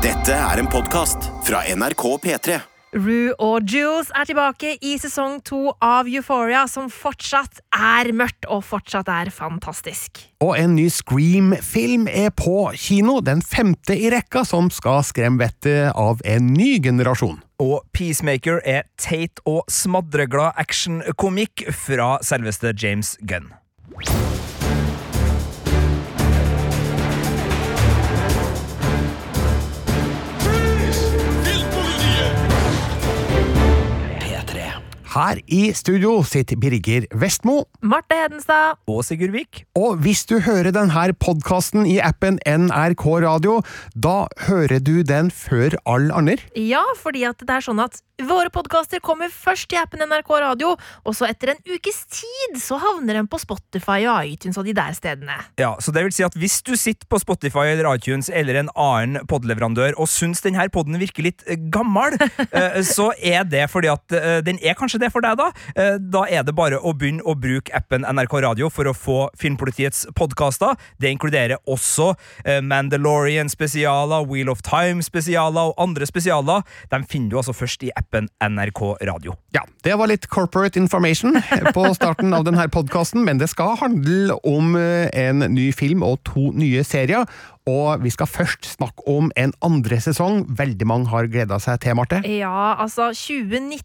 Dette er en podkast fra NRK P3. Rue og Jules er tilbake i sesong to av Euphoria, som fortsatt er mørkt og fortsatt er fantastisk. Og en ny Scream-film er på kino, den femte i rekka som skal skremme vettet av en ny generasjon. Og Peacemaker er teit og smadreglad actionkomikk fra selveste James Gunn. Her i studio sitter Birger Vestmo, Marte Hedenstad. Og Sigurd Vik. og hvis du hører denne podkasten i appen NRK Radio, da hører du den før all andre. Ja, fordi at det er sånn at våre podkaster kommer først i appen NRK Radio, og så etter en ukes tid så havner den på Spotify og iTunes og de der stedene. Ja, så det vil si at Hvis du sitter på Spotify eller iTunes eller en annen podleverandør og syns denne podden virker litt eh, gammel, eh, så er det fordi at eh, den er kanskje det for deg, da. Eh, Da er det bare å begynne å bruke appen NRK Radio for å få Filmpolitiets podkaster. Det inkluderer også eh, Mandalorian-spesialer, Wheel of Time-spesialer og andre spesialer. De finner du altså først i appen NRK Radio. Ja, det var litt corporate information på starten av denne podkasten, men det skal handle om eh, en ny film og to nye serier. Og vi skal først snakke om en andre sesong veldig mange har gleda seg til, Marte. Ja, altså 2019,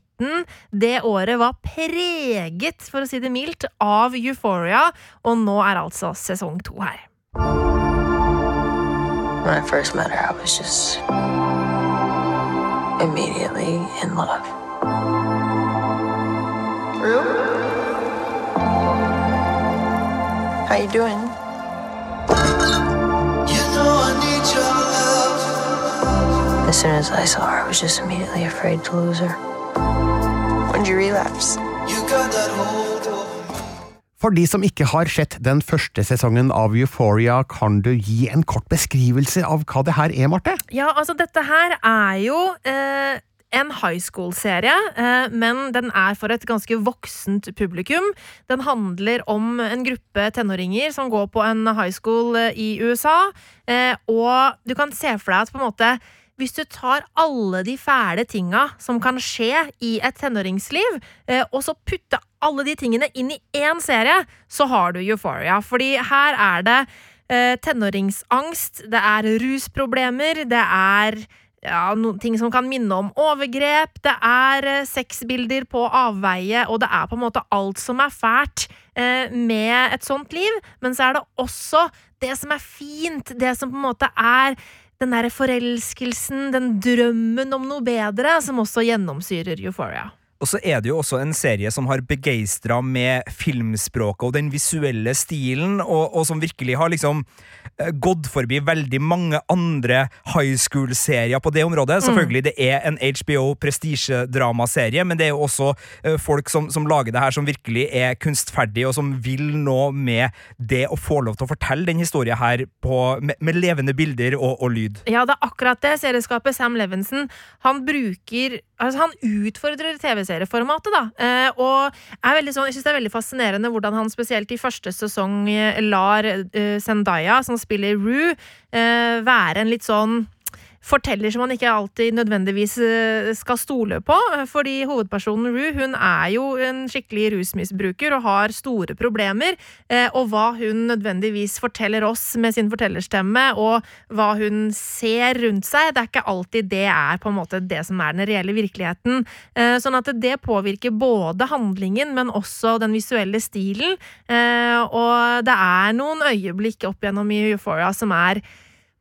det året var preget, for å si det mildt, av Euphoria, og nå er altså sesong to her. When I first met her, I was just immediately in love. Rue? How you doing? As soon as I saw her, I was just immediately afraid to lose her. When'd you relapse? For de som ikke har sett den første sesongen av Euphoria, kan du gi en kort beskrivelse av hva det her er, Marte? Ja, altså dette her er jo eh, en high school-serie, eh, men den er for et ganske voksent publikum. Den handler om en gruppe tenåringer som går på en high school eh, i USA, eh, og du kan se for deg at på en måte hvis du tar alle de fæle tinga som kan skje i et tenåringsliv, eh, og så putte alle de tingene inn i én serie, så har du Euphoria. Fordi her er det eh, tenåringsangst, det er rusproblemer, det er ja, noen ting som kan minne om overgrep, det er eh, sexbilder på avveie, og det er på en måte alt som er fælt eh, med et sånt liv, men så er det også det som er fint, det som på en måte er den derre forelskelsen, den drømmen om noe bedre, som også gjennomsyrer Euphoria. Og så er det jo også en serie som har begeistra med filmspråket og den visuelle stilen, og, og som virkelig har liksom eh, gått forbi veldig mange andre high school-serier på det området. Selvfølgelig, det er en HBO prestisjedramaserie, men det er jo også uh, folk som, som lager det her, som virkelig er kunstferdige, og som vil nå med det å få lov til å fortelle den historien her på, med, med levende bilder og, og lyd. Ja, det er akkurat det. Serieskapet Sam Levinson han bruker Altså, han utfordrer TV-serieformatet, da. Eh, og sånn, jeg syns det er veldig fascinerende hvordan han spesielt i første sesong eh, lar eh, Zendaya, som spiller Rue, være en litt sånn forteller som man ikke alltid nødvendigvis eh, skal stole på. Fordi hovedpersonen Rue hun er jo en skikkelig rusmisbruker og har store problemer. eh, Og hva hun nødvendigvis forteller oss med sin fortellerstemme, og hva hun ser rundt seg, det er ikke alltid det er på en måte det som er den reelle virkeligheten. Eh, Sånn at det påvirker både handlingen, men også den visuelle stilen. Og det er noen øyeblikk opp gjennom i Euphoria som er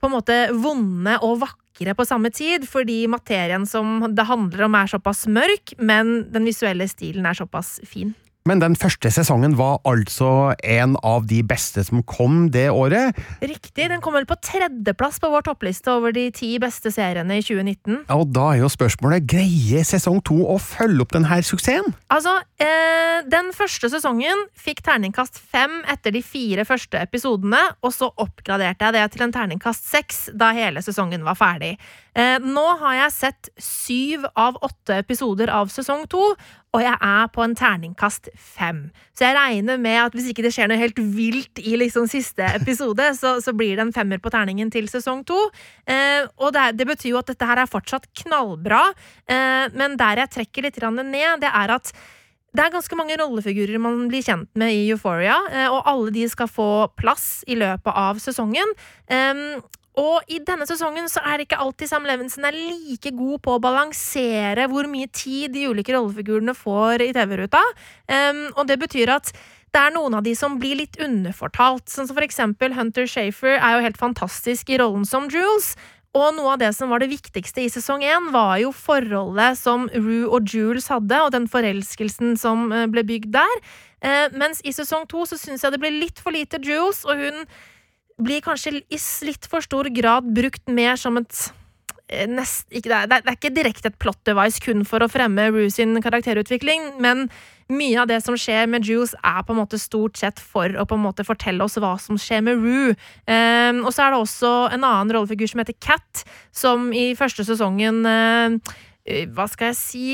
på en måte vonde og vakre på samme tid, fordi materien som det handler om er såpass mørk, men den visuelle stilen er såpass fin. Men den første sesongen var altså en av de beste som kom det året. Riktig, den kom vel på tredjeplass på vår toppliste over de ti beste seriene i 2019. Og da er jo spørsmålet, greier sesong to å følge opp denne suksessen? Altså, eh, den første sesongen fikk terningkast fem etter de fire første episodene, og så oppgraderte jeg det til en terningkast seks da hele sesongen var ferdig. Eh, nå har jeg sett syv av åtte episoder av sesong to, og jeg er på en terningkast fem. Så jeg regner med at hvis ikke det skjer noe helt vilt i liksom siste episode, så, så blir det en femmer på terningen til sesong to. Eh, og det, det, betyr jo at dette her er fortsatt knallbra, eh, men der jeg trekker litt ned, det er at det er ganske mange rollefigurer man blir kjent med i Euphoria, eh, og alle de skal få plass i løpet av sesongen. Og i denne sesongen så er ikke alltid Sam Levinson er like god på å balansere hvor mye tid de ulike rollefigurene får i TV-ruta. og det betyr at det er noen av de som blir litt underfortalt. Sånn som for eksempel Hunter Shafer er jo helt fantastisk i rollen som Jules. Og noe av det som var det viktigste i sesong én, var jo forholdet som Rue og Jules hadde, og den forelskelsen som eh, ble bygd der. Eh, mens i sesong to så syns jeg det ble litt for lite Jules, og hun blir kanskje i litt for stor grad brukt mer som et eh, Nest, ikke, det, er, det, er, ikke direkte et plot device kun for å fremme Rue sin karakterutvikling, men mye av det som skjer med Juice, er på en måte stort sett for å på en måte fortelle oss hva som skjer med Rue. Um, og så er det også en annen rollefigur som heter Cat, som i første sesongen uh, hva skal jeg si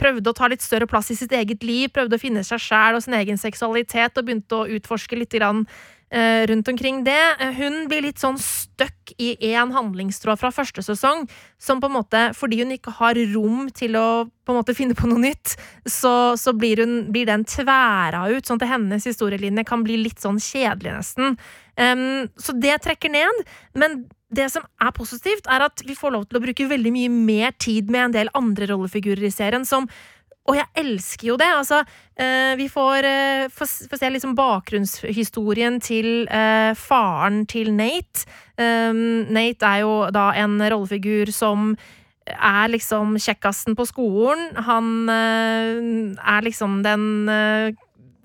Prøvde å ta litt større plass i sitt eget liv, prøvde å finne seg sjæl og sin egen seksualitet, og begynte å utforske litt grann rundt omkring det. Eh, hun blir litt sånn stuck i én handlingstråd fra første sesong, som på en måte, fordi hun ikke har rom til å på en måte finne på noe nytt, så, så blir, hun, blir, den tværa ut, sånn at hennes historielinje kan bli litt sånn kjedelig, nesten. Um, så det trekker ned. Men det som er positivt, er at vi får lov til å bruke veldig mye mer tid med en del andre rollefigurer i serien, som og jeg elsker jo det. Altså, eh, vi får, eh, får, se liksom bakgrunnshistorien til eh, faren til Nate. Um, Nate er jo da en rollefigur som er liksom kjekkasten på skolen. Han er liksom den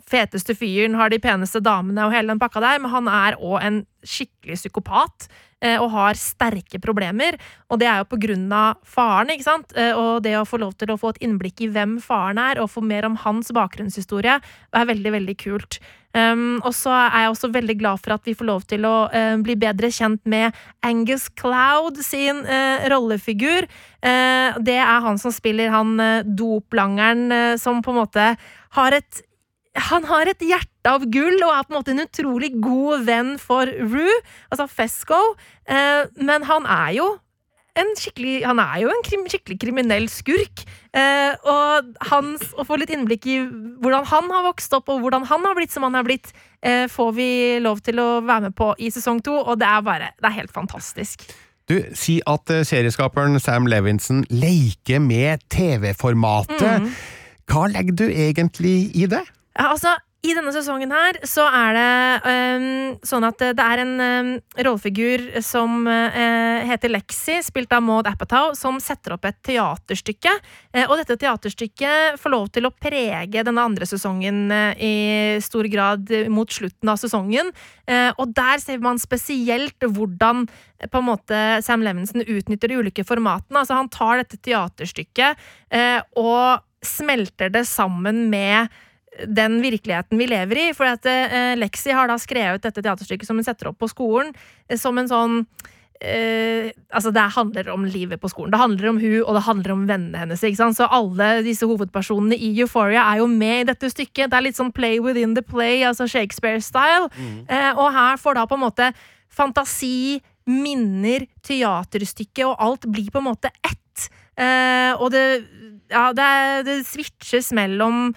feteste fyren, har de peneste damene og hele den pakka der, men han er òg en skikkelig psykopat. Eh, og har sterke problemer. Og det er jo på grunn av faren, ikke sant. Eh, og det å få lov til å få et innblikk i hvem faren er, og få mer om hans bakgrunnshistorie, er veldig, veldig kult. Um, og så er jeg også veldig glad for at vi får lov til å uh, bli bedre kjent med Angus Cloud sin uh, rollefigur. Uh, det er han som spiller han doplangeren som på en måte har et han har et hjerte av gull og er på en måte en utrolig god venn for Rue, altså Fesco, eh, men han er jo en skikkelig Han er jo en krim, skikkelig kriminell skurk. Eh, og hans, å få litt innblikk i hvordan han har vokst opp, og hvordan han har blitt som han har blitt, eh, får vi lov til å være med på i sesong to, og det er bare Det er helt fantastisk. Du, Si at eh, serieskaperen Sam Levinson leker med TV-formatet. Mm. Hva legger du egentlig i det? Altså, i denne sesongen her så er det um, sånn at det er en um, rollefigur som uh, heter Lexi, spilt av Maud Apatow, som setter opp et teaterstykke. Uh, og dette teaterstykket får lov til å prege denne andre sesongen uh, i stor grad mot slutten av sesongen. og der ser man spesielt hvordan på en måte Sam Levinson utnytter de ulike formatene. Altså Han tar dette teaterstykket og smelter det sammen med den virkeligheten vi lever i. For at eh, Lexi har da skrevet dette teaterstykket som hun setter opp på skolen, eh, som en sånn eh, altså Det handler om livet på skolen. Det handler om hun, og det handler om vennene hennes. Så alle disse hovedpersonene i Euphoria er jo med i dette stykket. Det er litt sånn play within the play, altså Shakespeare-style. Mm. Eh, og her får da på en måte fantasi, minner, teaterstykket og alt blir på en måte ett. Eh, og det, ja, det, det switches mellom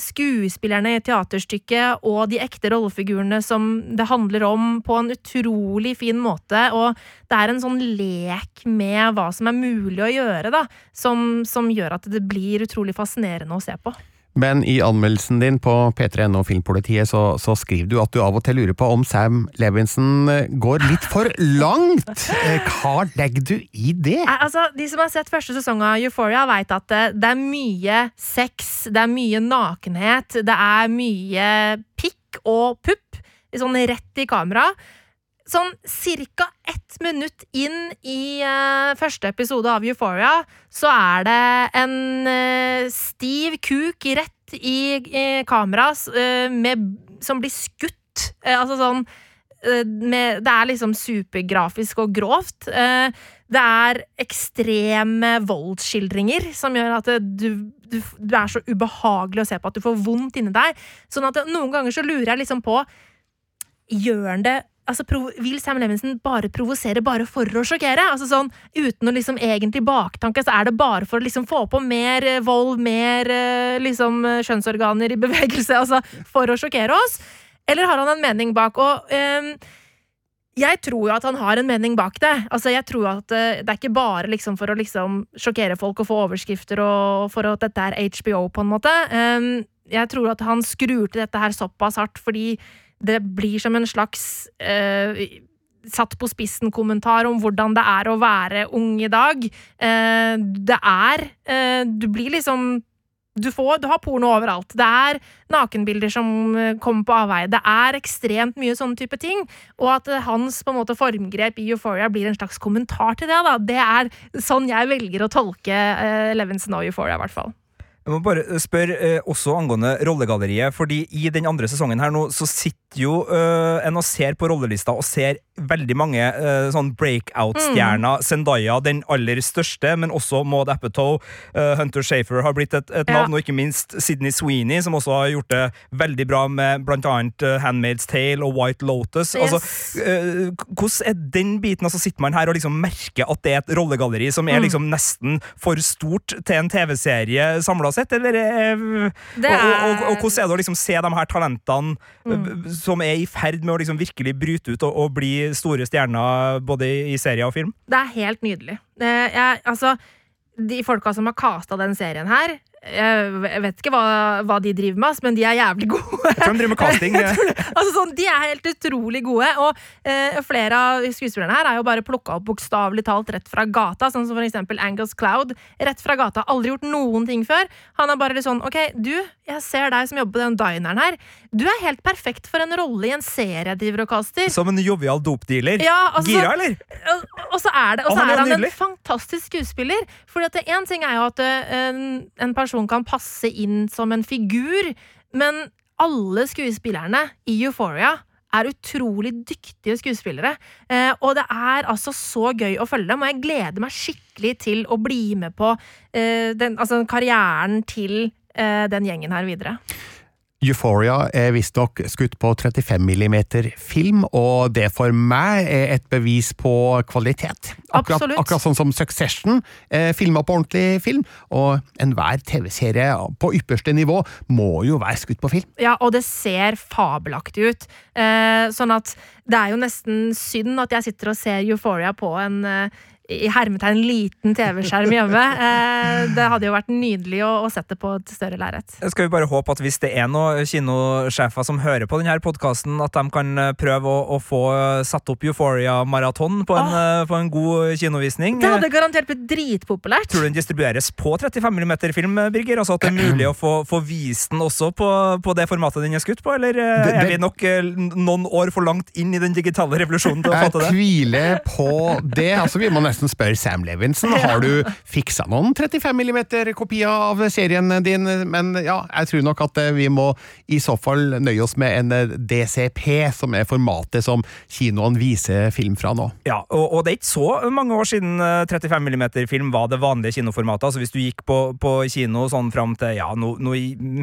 skuespillerne i teaterstykket og de ekte rollefigurene som det handler om, på en utrolig fin måte. Og det er en sånn lek med hva som er mulig å gjøre, da, som, som gjør at det blir utrolig fascinerende å se på. Men i anmeldelsen din på P3NO Filmpolitiet så, så, skriver du at du av og til lurer på om Sam Levinson eh, går litt for langt. Eh, hva legger du i det? Altså, De som har sett første sesong av Euphoria, vet at det, det er mye sex, det er mye nakenhet, det er mye pikk og pupp, sånn rett i kamera sånn cirka ett minutt inn i uh, første episode av Euphoria, så er det en uh, stiv kuk rett i, i kamera uh, som blir skutt. altså sånn eh, med, Det er liksom supergrafisk og grovt. Eh, det er ekstreme voldsskildringer som gjør at du, du, du er så ubehagelig å se på at du får vondt inni deg. Sånn at noen ganger så lurer jeg liksom på Gjør han det altså, Vil Sam Levinson bare provosere bare for å sjokkere? Altså sånn, Uten å liksom egentlig baktanke, så er det bare for å liksom få på mer eh, vold, mer eh, liksom eh, kjønnsorganer i bevegelse, altså for å sjokkere oss? Eller har han en mening bak? Og um, jeg tror jo at han har en mening bak det. Altså, jeg tror at Det er ikke bare liksom for å liksom sjokkere folk og få overskrifter og for at dette er HBO, på en måte. Um, jeg tror at han skrur til dette her såpass hardt fordi det blir som en slags eh, satt på spissen-kommentar om hvordan det er å være ung i dag. Eh, det er eh, Du blir liksom du, får, du har porno overalt. Det er nakenbilder som eh, kommer på avveie. Det er ekstremt mye sånne type ting. Og at eh, hans på en måte formgrep i Euphoria blir en slags kommentar til det. Da. Det er sånn jeg velger å tolke eh, Levinson og Euphoria, i hvert fall. Jeg må bare spørre eh, også angående rollegalleriet, fordi i den andre sesongen her nå, så sitter jo uh, en og ser på rollelista og ser veldig mange uh, sånn breakout-stjerner. Zendaya, den aller største, men også Maud Apatow. Uh, Hunter Shafer har blitt et, et Ja. navn, og ikke minst Sydney Sweeney, som også har gjort det veldig bra med annet eh, Handmaid's Tale og White Lotus. Altså, Yes. eh, hvordan er den biten? Altså, sitter man her og liksom merker at det er et rollegalleri som Mm. er liksom nesten for stort til en TV-serie samla sett, eller er, og, og, og, og hvordan er det å liksom se de her talentene Mm. Eh, som er i ferd med å liksom virkelig bryte ut og, og bli store stjerner både i, serie og film? Det er helt nydelig. Det, jeg, altså, de folka som har casta den serien her Jeg vet ikke hva, hva de driver med, men de er jævlig gode. Jeg tror de driver med casting. tror, altså sånn, De er helt utrolig gode, og eh, flere av skuespillerne her er jo bare plukka opp bokstavelig talt rett fra gata. Sånn som for eksempel Angus Cloud. Rett fra gata. Aldri gjort noen ting før. Han er bare litt sånn OK, du, jeg ser deg som jobber på den dineren her. Du er helt perfekt for en rolle i en serie og caster. Som en jovial dopdealer. Ja, altså, Gira, eller? og, og så er, det, og så Han er er han en fantastisk skuespiller. For én ting er jo at eh, en, en person kan passe inn som en figur, men alle skuespillerne i Euphoria er utrolig dyktige skuespillere. Eh, og det er altså så gøy å følge dem, og jeg gleder meg skikkelig til å bli med på eh, den, altså karrieren til eh, den gjengen her videre. Euphoria er visstnok skutt på 35 mm film, og det for meg er et bevis på kvalitet. Akkurat, akkurat sånn som Succession er filma på ordentlig film, og enhver TV-serie på ypperste nivå må jo være skutt på film. Ja, og det ser fabelaktig ut. Eh, sånn at det er jo nesten synd at jeg sitter og ser Euphoria på en eh, i hermetegn liten TV-skjerm hjemme. Eh, det hadde jo vært nydelig å, å sette på et større lerret. Skal vi bare håpe at hvis det er noen kinosjefer som hører på denne podkasten, at de kan eh, prøve å, å få eh, satt opp Euphoria-maraton på, en, eh, på en god kinovisning. Det hadde garantert blitt dritpopulært. Tror du den distribueres på 35 mm film, Birger? Altså at det er mulig å få, få vist den også på, på det formatet den er skutt på? Eller eh, Det- det- er vi nok eh, noen år for langt inn i den digitale revolusjonen til å fatte det? Jeg tviler på det. Altså, vi må nesten spørre Sam Levinson. Har du fiksa noen 35 mm-kopier av serien din? Men ja, jeg tror nok at eh, vi må i så fall nøye oss med en eh, DCP, som er formatet som kinoen viser film fra nå. Ja, og, og det er ikke så mange år siden eh, 35 mm-film var det vanlige kinoformatet. Altså Hvis du gikk på, på kino sånn fram til ja, nå, nå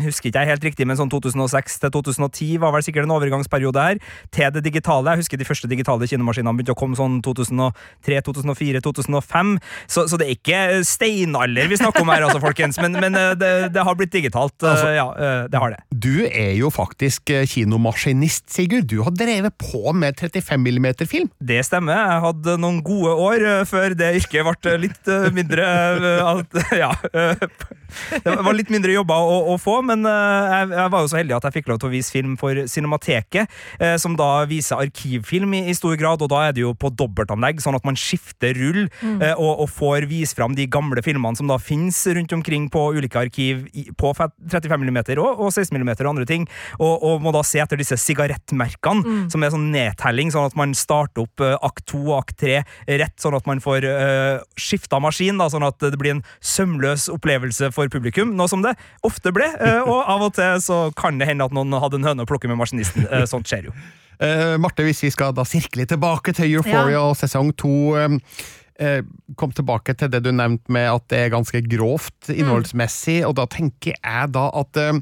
husker ikke jeg helt riktig, men sånn 2006 til 2010 var vel sikkert en overgangsperiode her, til det digitale. Jeg husker de første digitale kinomaskinene begynte å komme sånn 2003, 2004, 2005. Så, så det er ikke steinalder vi snakker om her, altså, folkens. Men, men eh, det, det har blitt digitalt. eh, Altså- ja, eh, det har det. Du er jo faktisk kinomaskinist, Sigurd. Du har drevet på med 35 mm-film. Det stemmer. Jeg hadde noen gode år før det yrket ble litt mindre Ja. Eh, Det var litt mindre jobber å, å få, men eh, jeg, jeg var jo så heldig at jeg fikk lov til å vise film for Cinemateket, eh, som da viser arkivfilm i, i stor grad, og da er det jo på dobbeltanlegg, sånn at man skifter rull eh, og, og får vise fram de gamle filmene som da finnes rundt omkring på ulike arkiv i, på 35 mm og, og 16 mm og andre ting, og, og må da se etter disse sigarettmerkene, som er sånn nedtelling, sånn at man starter opp eh, akt 2 og akt 3 rett, sånn at man får uh, skifta maskin, da, sånn at det blir en sømløs opplevelse for publikum, noe som det ofte ble, eh, og av og til så kan det hende at noen hadde en høne å plukke med maskinisten. Eh, sånt skjer jo. Eh, Marte, hvis vi skal da sirkle tilbake til Euphoria og sesong to eh, Kom tilbake til det du nevnte med at det er ganske grovt innholdsmessig, og da tenker jeg da at eh,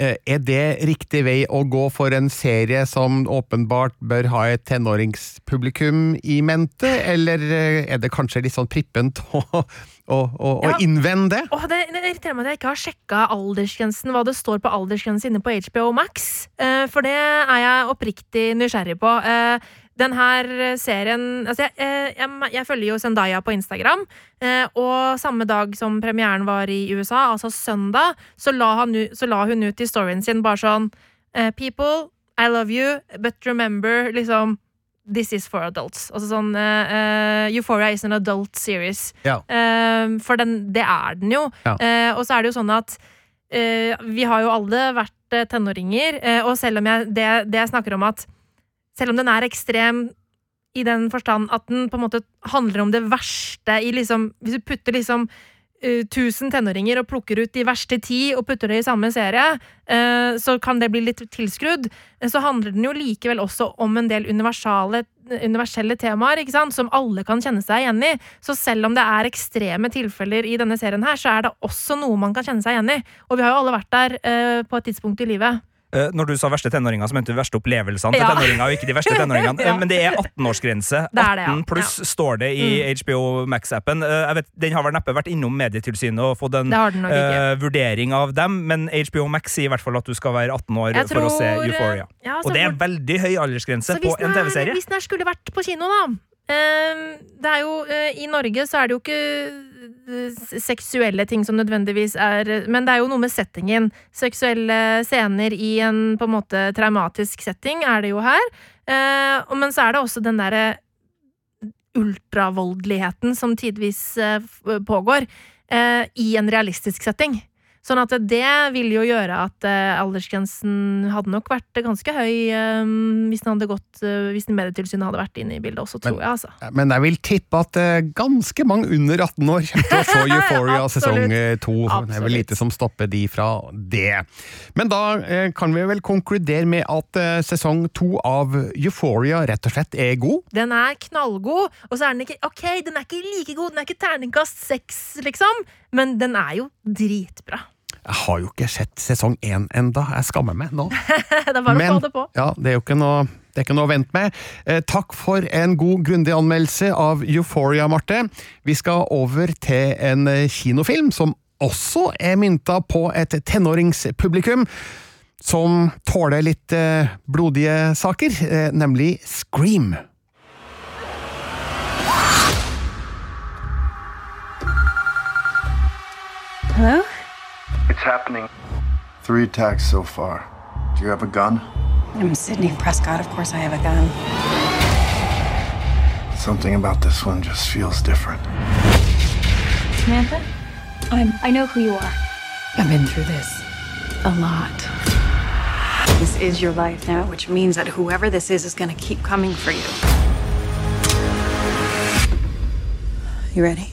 er det riktig vei å gå for en serie som åpenbart bør ha et tenåringspublikum i mente, eller eh, er det kanskje litt sånn prippent å, å, å, å Ja. innvende det? Åh, det, det irriterer meg at jeg ikke har sjekka aldersgrensen, hva det står på aldersgrensen inne på HBO Max. Eh, for det er jeg oppriktig nysgjerrig på. Eh, den her serien altså jeg, eh, jeg, jeg følger jo Zendaya på Instagram, eh, og samme dag som premieren var i USA, altså søndag, så la, han, så la hun ut i storyen sin bare sånn eh, People, I love you, but remember liksom This is for adults. Altså sånn eh, eh, Euphoria is an adult series. Ja. Uh, for den, det er den jo. Ja. Uh, og så er det jo sånn at eh, vi har jo alle vært eh, tenåringer, eh, og selv om jeg, det, det jeg snakker om at selv om den er ekstrem i den forstand at den på en måte handler om det verste i liksom Hvis du putter liksom 1000 tenåringer og plukker ut de verste ti og putter det i samme serie, uh, så kan det bli litt tilskrudd. Så handler den jo likevel også om en del universelle temaer ikke sant? som alle kan kjenne seg igjen i. Så selv om det er ekstreme tilfeller i denne serien, her, så er det også noe man kan kjenne seg igjen i. Og vi har jo alle vært der uh, på et tidspunkt i livet. Eh, Når du sa verste tenåringer, så mente du verste opplevelsene til Ja. tenåringer. og ikke de verste tenåringene Ja. Eh, Men det er 18-årsgrense. Det er det, ja. 18 pluss står det i HBO Max-appen. Eh, Jeg vet, Den har vel neppe vært innom Medietilsynet og fått en uh, vurdering av dem, men HBO Max sier i hvert fall at du skal være 18 år tror, for å se Euphoria. ja, og det er veldig høy aldersgrense på en er- TV-serie. Hvis den her skulle vært på kino, da Det er jo eh, I Norge så er det jo ikke eh, seksuelle ting som nødvendigvis er Men det er jo noe med settingen. Seksuelle scener i en på en måte traumatisk setting er det jo her. Eh, men så er det også den derre ultravoldeligheten som tidvis pågår, i en realistisk setting. Sånn at det vil jo gjøre at eh, aldersgrensen hadde nok vært ganske høy eh, hvis den hadde gått eh, Hvis Medietilsynet hadde vært inne i bildet også, tror Men- jeg, altså. Men jeg vil tippe at ganske mange under 18 år kommer til å se Euphoria sesong eh, to. Det er vel lite som stopper de fra det. Men da kan vi vel konkludere med at sesong to av Euphoria rett og slett er god. Den er knallgod, og så er den ikke Ok, den er ikke like god, den er ikke terningkast seks, liksom, men den er jo dritbra. Jeg har jo ikke sett sesong én enda, jeg skammer meg nå. det er bare Men- å få det på. Ja, det er jo ikke noe det er ikke noe å vente med. Eh, takk for en god, grundig anmeldelse av Euphoria, Marte. Vi skal over til en eh, kinofilm som også er mynta på et tenåringspublikum. Som tåler litt eh, blodige saker, eh, nemlig Scream. It's happening. Three attacks so far. Do you have a gun? I'm Sydney Prescott. Of course, I have a gun. Something about this one just feels different. Samantha? I'm. I know who you are. I've been through this a lot. This is your life now, which means that whoever this is is going to keep coming for you. You ready?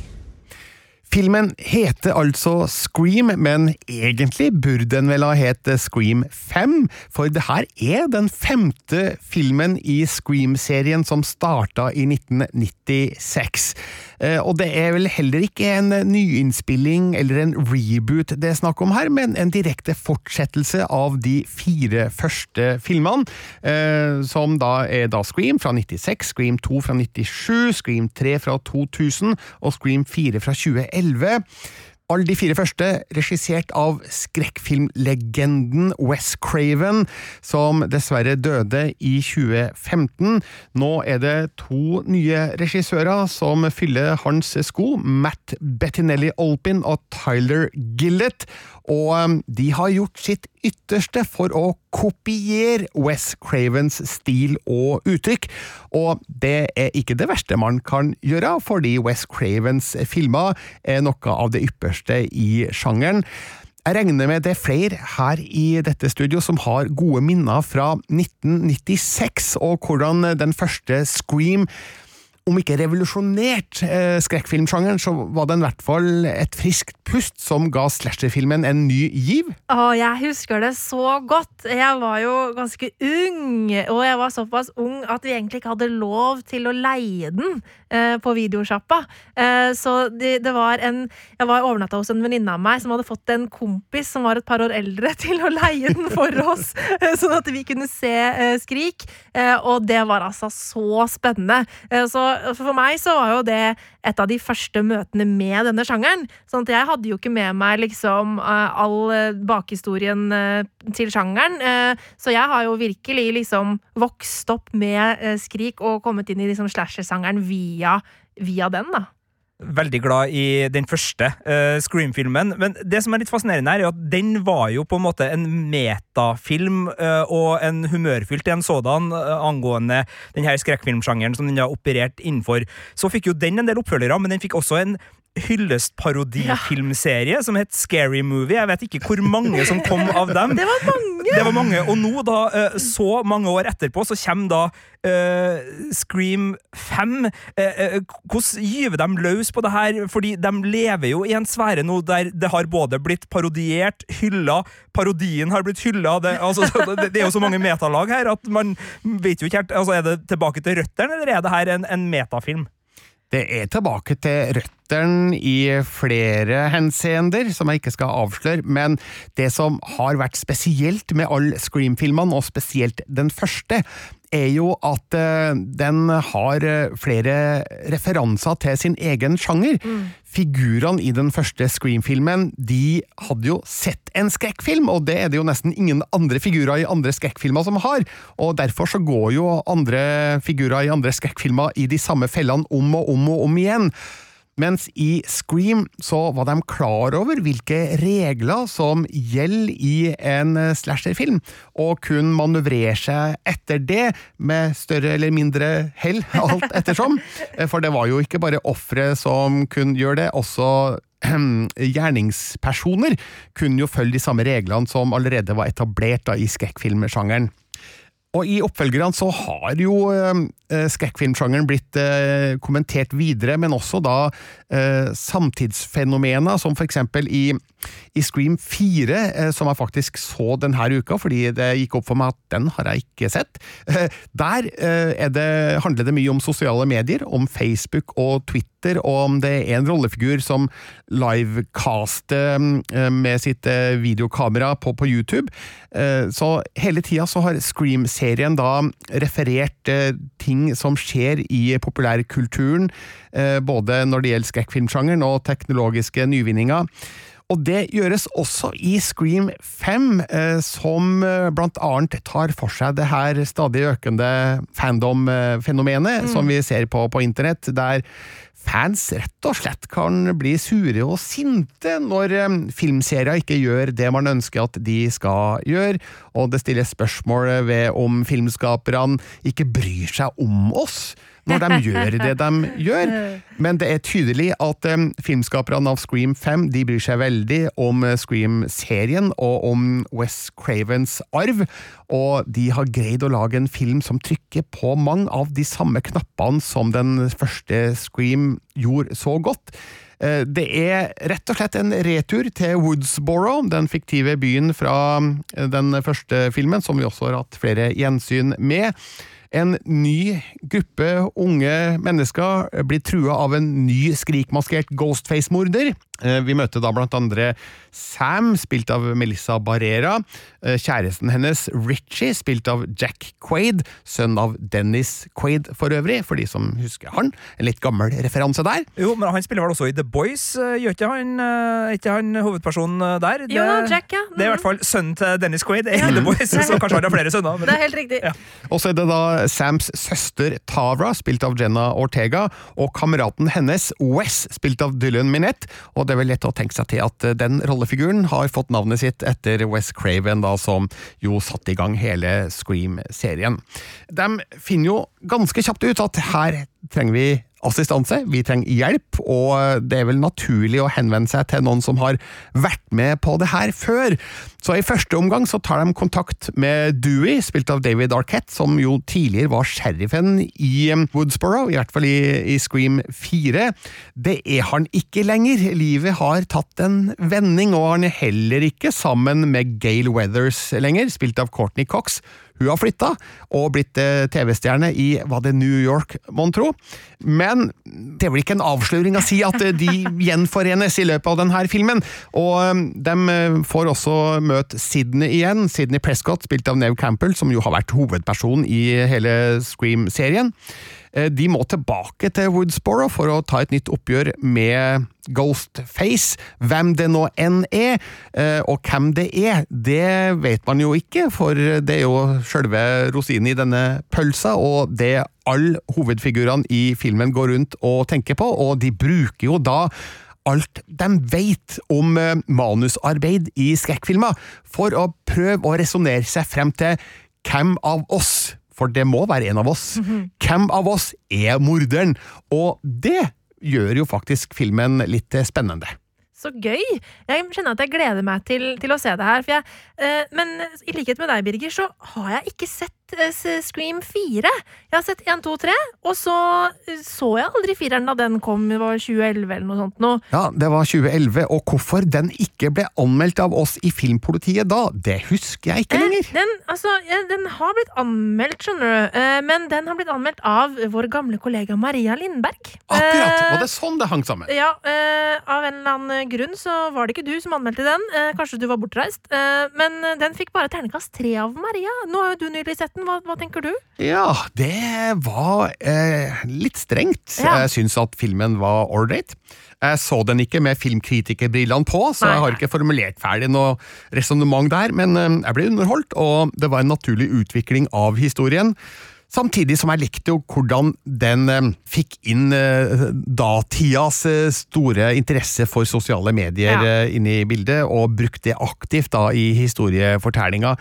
Filmen heter altså Scream, men egentlig burde den vel ha het Scream 5, for det her er den femte filmen i Scream-serien som starta i 1996. Eh, Og det er vel heller ikke en nyinnspilling eller en reboot det er snakk om her, men en direkte fortsettelse av de fire første filmene, eh, som da er da Scream fra 96, Scream 2 fra 97, Scream 3 fra 2000 og Scream 4 fra 2011. Alle de fire første regissert av skrekkfilmlegenden Wes Craven, som dessverre døde i 2015. Nå er det to nye regissører som fyller hans sko, Matt Bettinelli Olpin og Tyler Gillett, og um, de har gjort sitt ytterste for å kopiere Wes Cravens stil og uttrykk, og det er ikke det verste man kan gjøre, fordi Wes Cravens filmer er noe av det ypperste i sjangeren. Jeg regner med det er flere her i dette studio som har gode minner fra 1996, og hvordan den første Scream om ikke revolusjonert eh, skrekkfilmsjangeren, så var den i hvert fall et friskt pust som ga slasherfilmen en ny giv. Å, jeg husker det så godt. Jeg var jo ganske ung, og jeg var såpass ung at vi egentlig ikke hadde lov til å leie den på videosjappa. Eh, så det, det, var en Jeg var overnatta hos en venninne av meg som hadde fått en kompis som var et par år eldre, til å leie den for oss, eh, sånn at vi kunne se eh, Skrik. Eh, og det var altså så spennende. så for meg så var jo det et av de første møtene med denne sjangeren. Sånn at jeg hadde jo ikke med meg liksom eh, all eh, bakhistorien eh, til sjangeren. Så jeg har jo virkelig liksom vokst opp med Skrik og kommet inn i liksom slasher-sangeren via, via den, da veldig glad i den første uh, Scream-filmen. Men det som er litt fascinerende, her er at den var jo på en måte en metafilm uh, og en humørfylt en sådan uh, angående her skrekkfilmsjangeren som den har operert innenfor. Så fikk jo den en del oppfølgere, men den fikk også en hyllestparodifilmserie ja. som het Scary Movie. Jeg vet ikke hvor mange som kom av dem. Det var mange! Det var mange, Og nå, da, eh, så mange år etterpå, så kommer da uh, Scream 5. Uh, hvordan gyver de løs på det her? Fordi de lever jo i en sfære nå der det har både blitt parodiert, hylla, parodien har blitt hylla. Det, altså, det, det er jo så mange metalag her at man vet jo ikke helt altså, Er det tilbake til røttene, eller er det her en, en metafilm? Det er tilbake til røttene i flere henseender, som jeg ikke skal avsløre, men det som har vært spesielt med alle Scream-filmene, og spesielt den første, er jo at uh, den har uh, flere referanser til sin egen sjanger. Mm. Figurene i den første Scream-filmen de hadde jo sett en skrekkfilm, og det er det jo nesten ingen andre figurer i andre skrekkfilmer som har. Og Derfor så går jo andre figurer i andre skrekkfilmer i de samme fellene om og om og om igjen. Mens i Scream så var de klar over hvilke regler som gjelder i en slasherfilm, og kunne manøvrere seg etter det, med større eller mindre hell, alt ettersom. For det var jo ikke bare ofre som kunne gjøre det, også gjerningspersoner kunne jo følge de samme reglene som allerede var etablert da, i skrekkfilmsjangeren. Og i oppfølgerne så har jo eh, skrekkfilmsjangeren blitt eh, kommentert videre, men også da eh, samtidsfenomener, som for eksempel i, i Scream 4, eh, som jeg faktisk så denne uka, fordi det gikk opp for meg at den har jeg ikke sett. Eh, der eh, det, handler det mye om sosiale medier, om Facebook og Twitter, og om det er en rollefigur som livecaster med sitt videokamera på, på YouTube. Så hele tida så har Scream-serien da referert eh, ting som skjer i populærkulturen, eh, både når det gjelder skrekkfilmsjangeren og teknologiske nyvinninger. Og det gjøres også i Scream 5, eh, som blant annet tar for seg det her stadig økende fandom-fenomenet mm. som vi ser på på internett, der fans rett og slett kan bli sure og sinte når eh, filmserier ikke gjør det man ønsker at de skal gjøre, og det stilles spørsmål ved om filmskaperne ikke bryr seg om oss når de gjør det de gjør. Men det er tydelig at um, filmskaperne av Scream 5 de bryr seg veldig om uh, Scream-serien og om West Cravens arv, og de har greid å lage en film som trykker på mange av de samme knappene som den første Scream gjorde så godt. Uh, det er rett og slett en retur til Woodsboro, den fiktive byen fra den første filmen, som vi også har hatt flere gjensyn med. En ny gruppe unge mennesker blir trua av en ny skrikmaskert Ghostface-morder. Eh, vi møter da blant andre Sam, spilt av Melissa Barrera. Eh, kjæresten hennes Richie, spilt av Jack Quaid. Sønn av Dennis Quaid, for øvrig, for de som husker han. En litt gammel referanse der. Jo, men han spiller vel også i The Boys, eh, gjør ikke han, ikke han hovedpersonen der? Det, jo, Jack, ja. Det er i hvert fall sønnen til Dennis Quaid i The Boys, så kanskje han har flere sønner. Men... Det er helt riktig. Ja. Og så er det da Sams søster Tavra, spilt av Jenna Ortega, og kameraten hennes Wes, spilt av Dylan Minette. Og det er vel lett å tenke seg til at eh, den rollefiguren har fått navnet sitt etter Wes Craven, da, som jo satte i gang hele Scream-serien. De finner jo ganske kjapt ut at her trenger vi assistanse, vi trenger hjelp, og det er vel naturlig å henvende seg til noen som har vært med på det her før. Så i første omgang så tar de kontakt med Dewey, spilt av David Arquette, som jo tidligere var sheriffen i Woodsboro, i hvert fall i, i Scream 4. Det er han ikke lenger. Livet har tatt en vending, og han er heller ikke sammen med Gale Weathers lenger, spilt av Courtney Cox. Hun har flytta og blitt eh, TV-stjerne i var det New York, mon tro. Men det vel ikke en avsløring å si at eh, de gjenforenes i løpet av denne filmen. Og eh, de får også møte Sydney igjen. Sydney Prescott, spilt av Neve Campbell, som jo har vært hovedperson i hele Scream-serien. Eh, de må tilbake til Woodsboro for å ta et nytt oppgjør med Ghostface. Hvem det nå enn er, eh, og hvem det er, det vet man jo ikke, for det er jo sjølve rosinen i denne pølsa, og det alle hovedfigurene i filmen går rundt og tenker på, og de bruker jo da alt de vet om eh, manusarbeid i skrekkfilmer, for å prøve å resonnere seg frem til hvem av oss for det må være en av oss. Mm -hmm. Hvem av oss er morderen? Og det gjør jo faktisk filmen litt spennende. Så gøy! Jeg kjenner at jeg gleder meg til, til å se det her. Jeg, eh, men i likhet med deg, Birger, så har jeg ikke sett Scream 4. Jeg har sett 1, 2, 3, og så så jeg aldri fireren da den kom. Det var 2011 eller noe sånt. Nå. Ja, det var 2011, og hvorfor den ikke ble anmeldt av oss i Filmpolitiet da, det husker jeg ikke eh, lenger. Den, altså, den har blitt anmeldt, skjønner du, eh, men den har blitt anmeldt av vår gamle kollega Maria Lindberg. Akkurat! Var det sånn det hang sammen? Ja, av en eller annen grunn så var det ikke du som anmeldte den. Kanskje du var bortreist. Men den fikk bare ternekast tre av Maria. Nå har jo du nylig sett hva, hva, tenker du? Ja, det var eh, litt strengt. Ja. Jeg syns at filmen var ålreit. Jeg så den ikke med filmkritikerbrillene på, så Nei. jeg har ikke formulert ferdig noe resonnement der, men eh, jeg ble underholdt, og det var en naturlig utvikling av historien. Samtidig som jeg likte jo hvordan den eh, fikk inn eh, datidas eh, store interesse for sosiale medier ja. eh, inn i bildet, og brukte det aktivt da i historiefortellinga.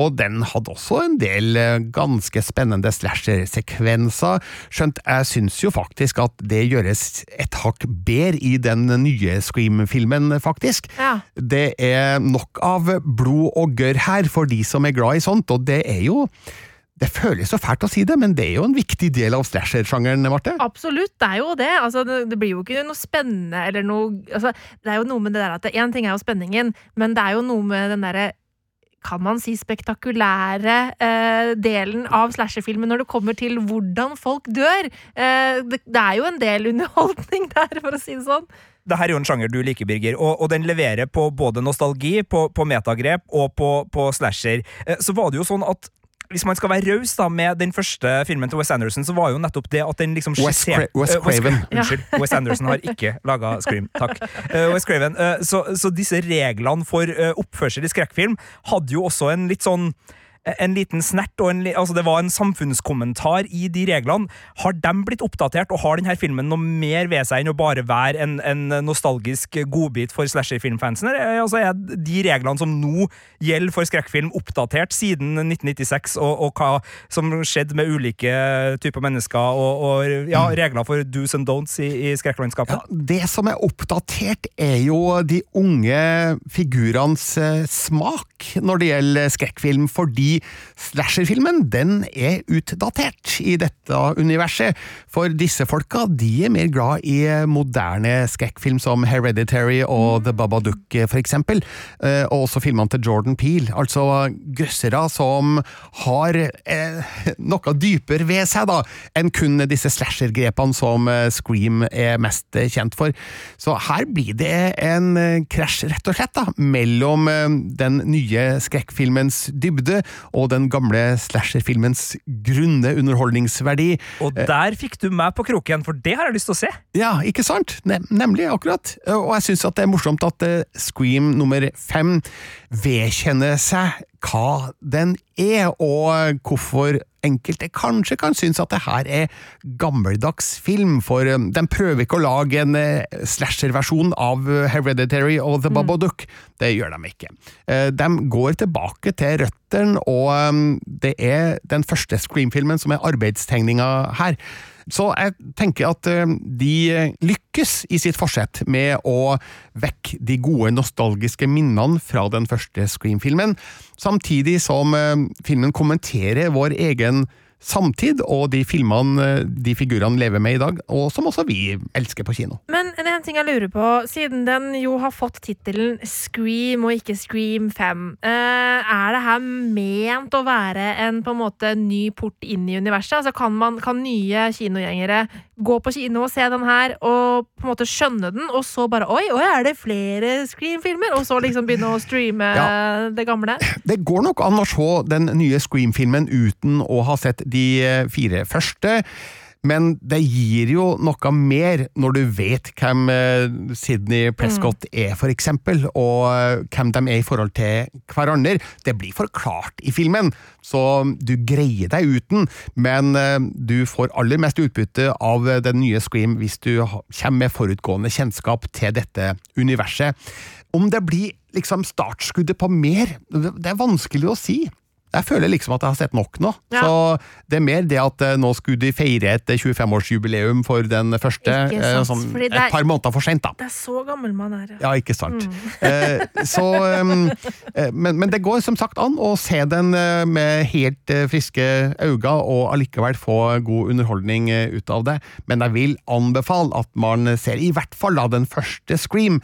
Og den hadde også en del eh, ganske spennende slasher-sekvenser, skjønt jeg syns jo faktisk at det gjøres et hakk bedre i den nye Scream-filmen, faktisk. Ja. Det er nok av blod og gørr her for de som er glad i sånt, og det er jo det føles så fælt å si det, men det er jo en viktig del av slasher-sjangeren, Marte? Absolutt, det er jo det. Altså, det, det, blir jo ikke noe spennende eller noe altså, Det er jo noe med det der at Én ting er jo spenningen, men det er jo noe med den derre kan man si spektakulære eh, delen av slasherfilmen når det kommer til hvordan folk dør. Eh, det, det, er jo en del underholdning der, for å si det sånn. Det her er jo en sjanger du liker, Birger, og, og den leverer på både nostalgi, på, på metagrep og på, på slasher. Eh, så var det jo sånn at hvis man skal være raus med den første filmen til Wes Anderson, så var jo nettopp det at den liksom Wes, Cra Wes Craven. Uh, Wes, unnskyld. Wes Anderson har ikke laga Scream. Takk. Uh, Wes Craven. Uh, så, så, disse reglene for oppførsel i skrekkfilm hadde jo også en litt sånn en liten snert, og en, altså det var en samfunnskommentar i de reglene. Har de blitt oppdatert, og har denne filmen noe mer ved seg enn å bare være en, en nostalgisk godbit for slasherfilmfansen? Altså er de reglene som nå gjelder for skrekkfilm, oppdatert siden 1996, og, og hva som skjedde med ulike typer mennesker, og, og ja, mm. regler for do's and don'ts i, i skrekklandskapet? Ja, det som er oppdatert, er jo de unge figurenes eh, smak når det gjelder skrekkfilm, fordi slasherfilmen den er utdatert i dette universet, for disse folka de er mer glad i moderne skrekkfilm som Hereditary og The Babadook, for eksempel, eh, og også filmene til Jordan Peel, altså grøssere som har eh, noe dypere ved seg da, enn kun disse slasher-grepene som eh, Scream er mest kjent for. Så her blir det en krasj, rett og slett, da, mellom den nye skrekkfilmens dybde og den gamle slasherfilmens grunne underholdningsverdi. Og der fikk du meg på kroken, for det har jeg lyst til å se! Ja, ikke sant? Nem nemlig, akkurat. Og jeg syns det er morsomt at uh, Scream nummer fem vedkjenner seg hva den er, og hvorfor enkelte kanskje kan synes at det her er gammeldags film, for um, de prøver ikke å lage en uh, slasher-versjon av uh, Hereditary og The mm. Babadook. Det gjør de ikke. Uh, de går tilbake til røttene, og um, det er den første Scream-filmen som er arbeidstegninga her. Så jeg tenker at eh, de lykkes i sitt forsett med å vekke de gode nostalgiske minnene fra den første Scream-filmen, samtidig som eh, filmen kommenterer vår egen samtid og de filmene eh, de figurene lever med i dag, og som også vi elsker på kino. Men det er en ting jeg lurer på, siden den jo har fått tittelen Scream og ikke Scream 5, eh, er det her ment å være en på en måte ny port inn i universet? Altså kan, man, kan nye kinogjengere gå på kino og se den her og på en måte skjønne den, og så bare Oi, oi er det flere Scream-filmer? Og så liksom begynne å streame ja. det gamle? Det går nok an å se den nye Scream-filmen uten å ha sett de eh, fire første. Men det gir jo noe mer når du vet hvem eh, Sidney Prescott mm. er, for eksempel, og eh, hvem de er i forhold til hverandre. Det blir forklart i filmen, så du greier deg uten, men du får aller mest utbytte av den nye Scream hvis du kommer med forutgående kjennskap til dette universet. Om det blir liksom startskuddet på mer, det er vanskelig å si. Jeg føler liksom at jeg har sett nok nå. Ja. Så det er mer det at eh, nå skulle de feire et 25-årsjubileum for den første. Eh, sånn, et er, par måneder for sent, da. Det er så gammel man er. Ja, ja ikke sant. Mm. Eh, så, um, men, men, det går som sagt an å se den med helt friske øyne og allikevel få god underholdning ut av det. Men jeg vil anbefale at man ser i hvert fall da den første Scream,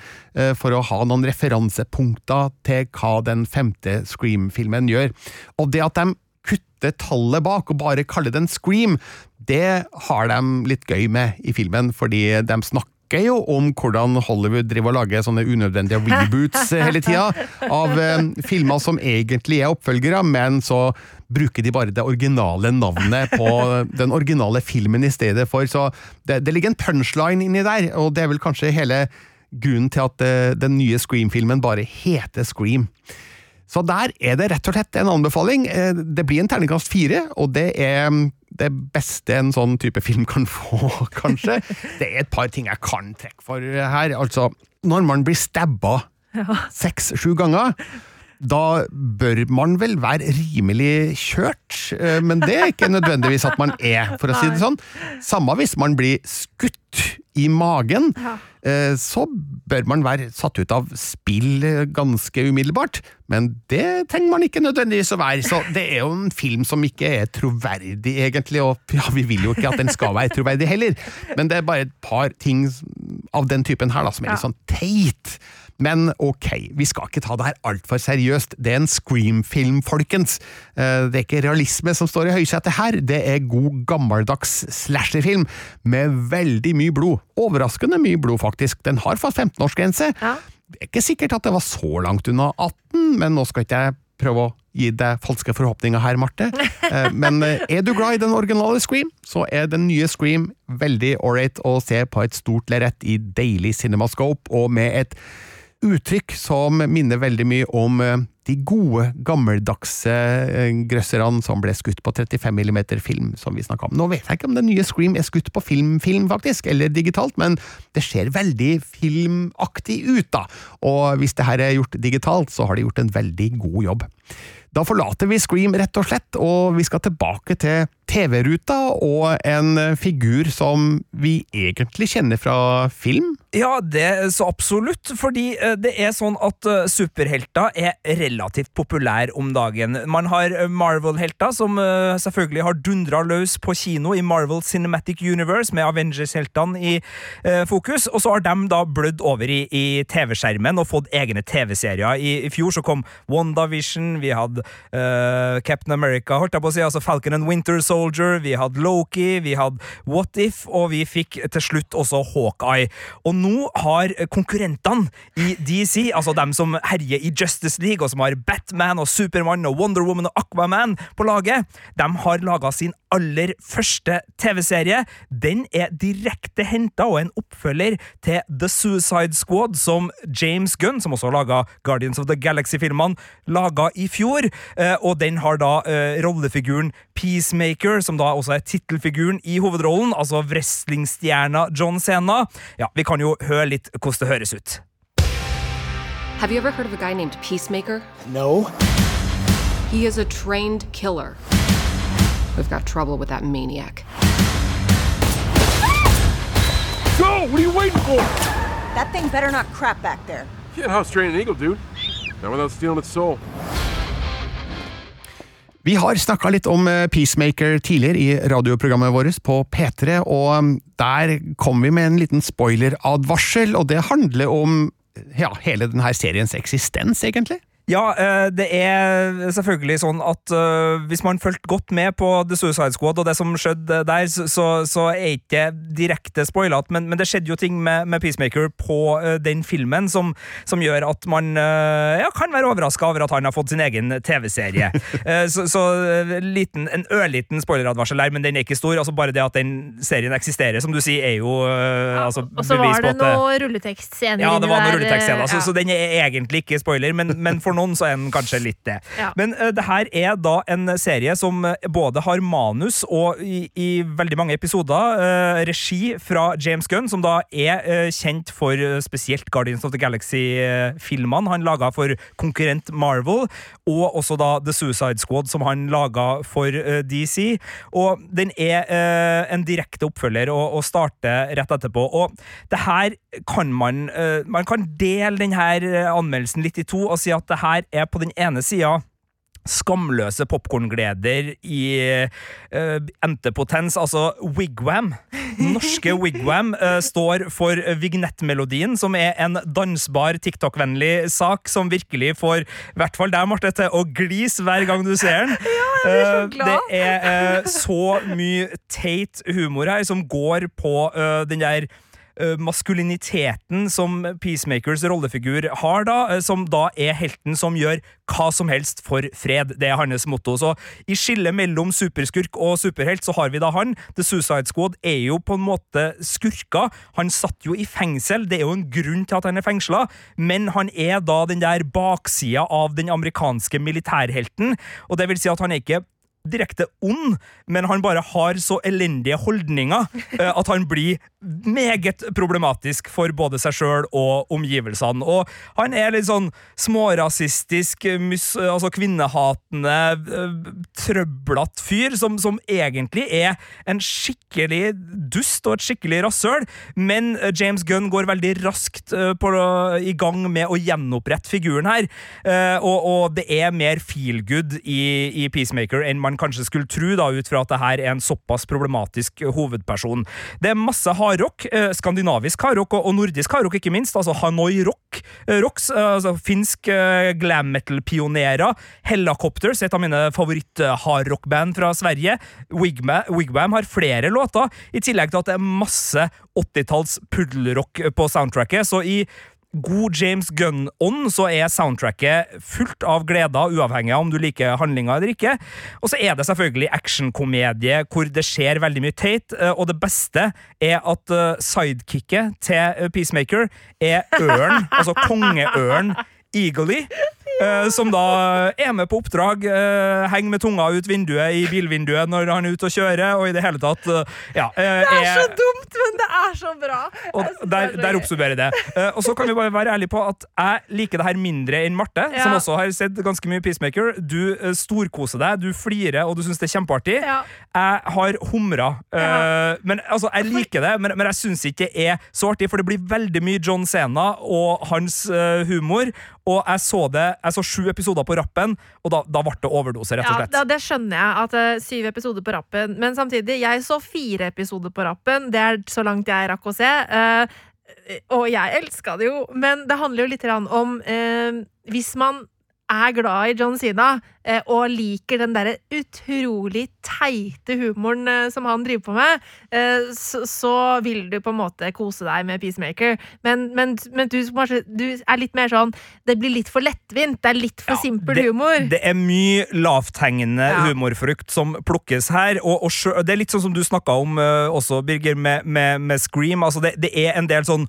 for å ha noen referansepunkter til hva den femte Scream-filmen gjør. Og det at de kutter tallet bak og bare kaller det en scream, det har de litt gøy med i filmen, fordi de snakker jo om hvordan Hollywood driver og lager sånne unødvendige reboots hele tida, av eh, filmer som egentlig er oppfølgere, men så bruker de bare det originale navnet på den originale filmen i stedet for. Så det, det ligger en punchline inni der, og det er vel kanskje hele grunnen til at eh, den nye Scream-filmen bare heter Scream. Så der er det rett og slett en anbefaling. Eh, det blir en terningkast fire, og det er mm, det beste en sånn type film kan få, kanskje. Det er et par ting jeg kan trekke for her. Altså, når man blir stabba seks-sju ganger da bør man vel være rimelig kjørt, eh, men det er ikke nødvendigvis at man er, for å si det sånn. Samme hvis man blir skutt i magen. Eh, så bør man være satt ut av spill ganske umiddelbart, men det trenger man ikke nødvendigvis å være. Så det er jo en film som ikke er troverdig, egentlig, og ja, vi vil jo ikke at den skal være troverdig heller, men det er bare et par ting av den typen her da, som er litt sånn teit. Men ok, vi skal ikke ta det her altfor seriøst. Det er en Scream-film, folkens. Eh, det er ikke realisme som står i høysetet her, det er god gammeldags slasherfilm med veldig mye blod. Overraskende mye blod, faktisk. Den har fast 15-årsgrense. Ja. Det er ikke sikkert at det var så langt unna 18, men nå skal ikke jeg prøve å gi deg falske forhåpninger her, Marte. Eh, men eh, er du glad i den originale Scream, så er den nye Scream veldig ålreit å se på et stort lerret i deilig cinemascope, og med et uttrykk som minner veldig mye om eh, de gode, gammeldagse eh, grøsserne som ble skutt på 35 mm film, som vi snakka om. Nå vet jeg ikke om den nye Scream er skutt på filmfilm, film faktisk, eller digitalt, men det ser veldig filmaktig ut, da. Og hvis det her er gjort digitalt, så har de gjort en veldig god jobb. Da forlater vi Scream, rett og slett, og vi skal tilbake til TV-ruta og en figur som vi egentlig kjenner fra film. Ja, det så absolutt, fordi eh, det er sånn at eh, superhelter er relativt populære om dagen. Man har eh, Marvel-helter, som selvfølgelig har dundra løs på kino i Marvel Cinematic Universe, med Avengers-heltene i fokus, og så har de da blødd over i, i TV-skjermen og fått egne TV-serier. I, I, fjor så kom WandaVision, vi hadde uh, Captain America, holdt jeg på å si, altså Falcon and Winter Soldier, Soldier, vi hadde Loki, vi hadde What If, og vi fikk til slutt også Hawkeye. Og nå har konkurrentene i DC, altså dem som herjer i Justice League, og som har Batman og Supermann og Wonder Woman og Aquaman på laget, de har laga sin aller første TV-serie. Den er direkte henta og en oppfølger til The Suicide Squad, som James Gunn, som også laga Guardians of the Galaxy-filmene, laga i fjor. Eh, og den har da uh, rollefiguren Peacemaker, som da også er tittelfiguren i hovedrollen, altså wrestlingstjerna John Sena. Ja, vi kan jo høre litt hvordan det høres ut. Have you ever heard of a guy named Peacemaker? No. He is a trained killer. We've got trouble with that maniac. waiting for? That thing better not crap back there. Can't house train an eagle, dude. Not without stealing its soul. Vi har snakka litt om eh, Peacemaker tidligere i radioprogrammet vårt på P3, og um, der kom vi med en liten spoileradvarsel, og det handler om ja, hele denne seriens eksistens, egentlig. Ja, eh, det er selvfølgelig sånn at uh, hvis man fulgte godt med på The Suicide Squad og det som skjedde der, så, så er ikke direkte spoilete, men, men, det skjedde jo ting med, med Peacemaker på uh, den filmen som, som, gjør at man uh, ja, kan være overraska over at han har fått sin egen TV-serie. så, så liten, en ørliten spoileradvarsel der, men den er ikke stor. altså Bare det at den serien eksisterer, som du sier, er jo ja, altså, Og så var det noe rulletekstscener ja, det var noe rulletekstscener, så, så, den er egentlig ikke spoiler, men, men for noen så er den kanskje litt det. Ja. Men uh, det her er da en serie som både har manus og i, i veldig mange episoder uh, regi fra James Gunn, som da er uh, kjent for spesielt Guardians of the Galaxy-filmene han laga for konkurrent Marvel, og også da The Suicide Squad, som han laga for DC. Og den er en direkte oppfølger og, og starter rett etterpå. Og det her kan man Man kan dele denne anmeldelsen litt i to og si at det her er på den ene sida skamløse popkorngleder i uh, entepotens, altså Wigwam. Norske Wigwam uh, står for vignettmelodien, som er en dansbar TikTok-vennlig sak som virkelig får i hvert fall deg, Marte, til å glise hver gang du ser den. Ja, jeg blir så glad. Uh, det er så mye teit humor her som går på den der Eh, maskuliniteten som Peacemakers rollefigur har, da, eh, som da er helten som gjør hva som helst for fred. Det er hans motto. Så i skillet mellom superskurk og superhelt så har vi da han. The Suicide Squad er jo på en måte skurka. Han satt jo i fengsel, det er jo en grunn til at han er fengsla, men han er da den der baksida av den amerikanske militærhelten, og det vil si at han er ikke direkte ond, men han bare har så elendige holdninger uh, at han blir meget problematisk for både seg sjøl og omgivelsene. Og han er litt sånn smårasistisk, mus, altså kvinnehatende, uh, trøblete fyr som, som, egentlig er en skikkelig dust og et skikkelig rasshøl, men James Gunn går veldig raskt på, i gang med å gjenopprette figuren her, og, og, det er mer feel good i, i Peacemaker enn man kanskje skulle tro, da, ut fra at det her er en såpass problematisk hovedperson. Det er masse hardrock, eh, skandinavisk hardrock og, nordisk hardrock, ikke minst. altså Hanoi Rock, eh, rocks, eh, altså finsk eh, glam metal-pionerer. Helicopters, et av mine favoritt-hardrock-band fra Sverige. Wigwam, Wigwam har flere låter, i tillegg til at det er masse 80-talls puddelrock på soundtracket. Så i god James Gunn-ånd så er soundtracket fullt av gleder, uavhengig av om du liker handlinga eller ikke. Og så er det selvfølgelig actionkomedie hvor det skjer veldig mye teit, eh, og det beste er at eh, sidekicket til eh, Peacemaker er ørn, altså kongeørn Eagly. Uh, som da er med på oppdrag, uh, henger med tunga ut vinduet i bilvinduet når han er ute og kjører, og i det hele tatt uh, ja, Det er, er, så dumt, men det er så bra! Og der, der oppsummerer det. og så kan vi bare være ærlige på at jeg liker det her mindre enn Marte, ja. som også har sett ganske mye Peacemaker. Du storkoser deg, du flirer, og du syns det er kjempeartig. Ja. Jeg har humra. men altså, jeg liker det, men, men jeg syns ikke det er så artig, for det blir veldig mye John Sena og hans humor. Og jeg så det, jeg så sju episoder på rappen, og da, da ble det overdose, rett og slett. Ja, det skjønner jeg, at syv episoder på rappen. Men samtidig, jeg så fire episoder på rappen. Det er så langt jeg rakk å se. Uh, og jeg elska det jo, men det handler jo litt om uh, Hvis man er glad i John Sina eh, og liker den derre utrolig teite humoren eh, som han driver på med, eh, så, vil du på en måte kose deg med Peacemaker. Men, men, men du, du, er litt mer sånn Det blir litt for lettvint. Det er litt for ja, simpel humor. Det er mye lavthengende ja. humorfrukt som plukkes her. Og, og det er litt sånn som du snakka om også, Birger, med, med, med Scream. Altså det, det, er en del sånn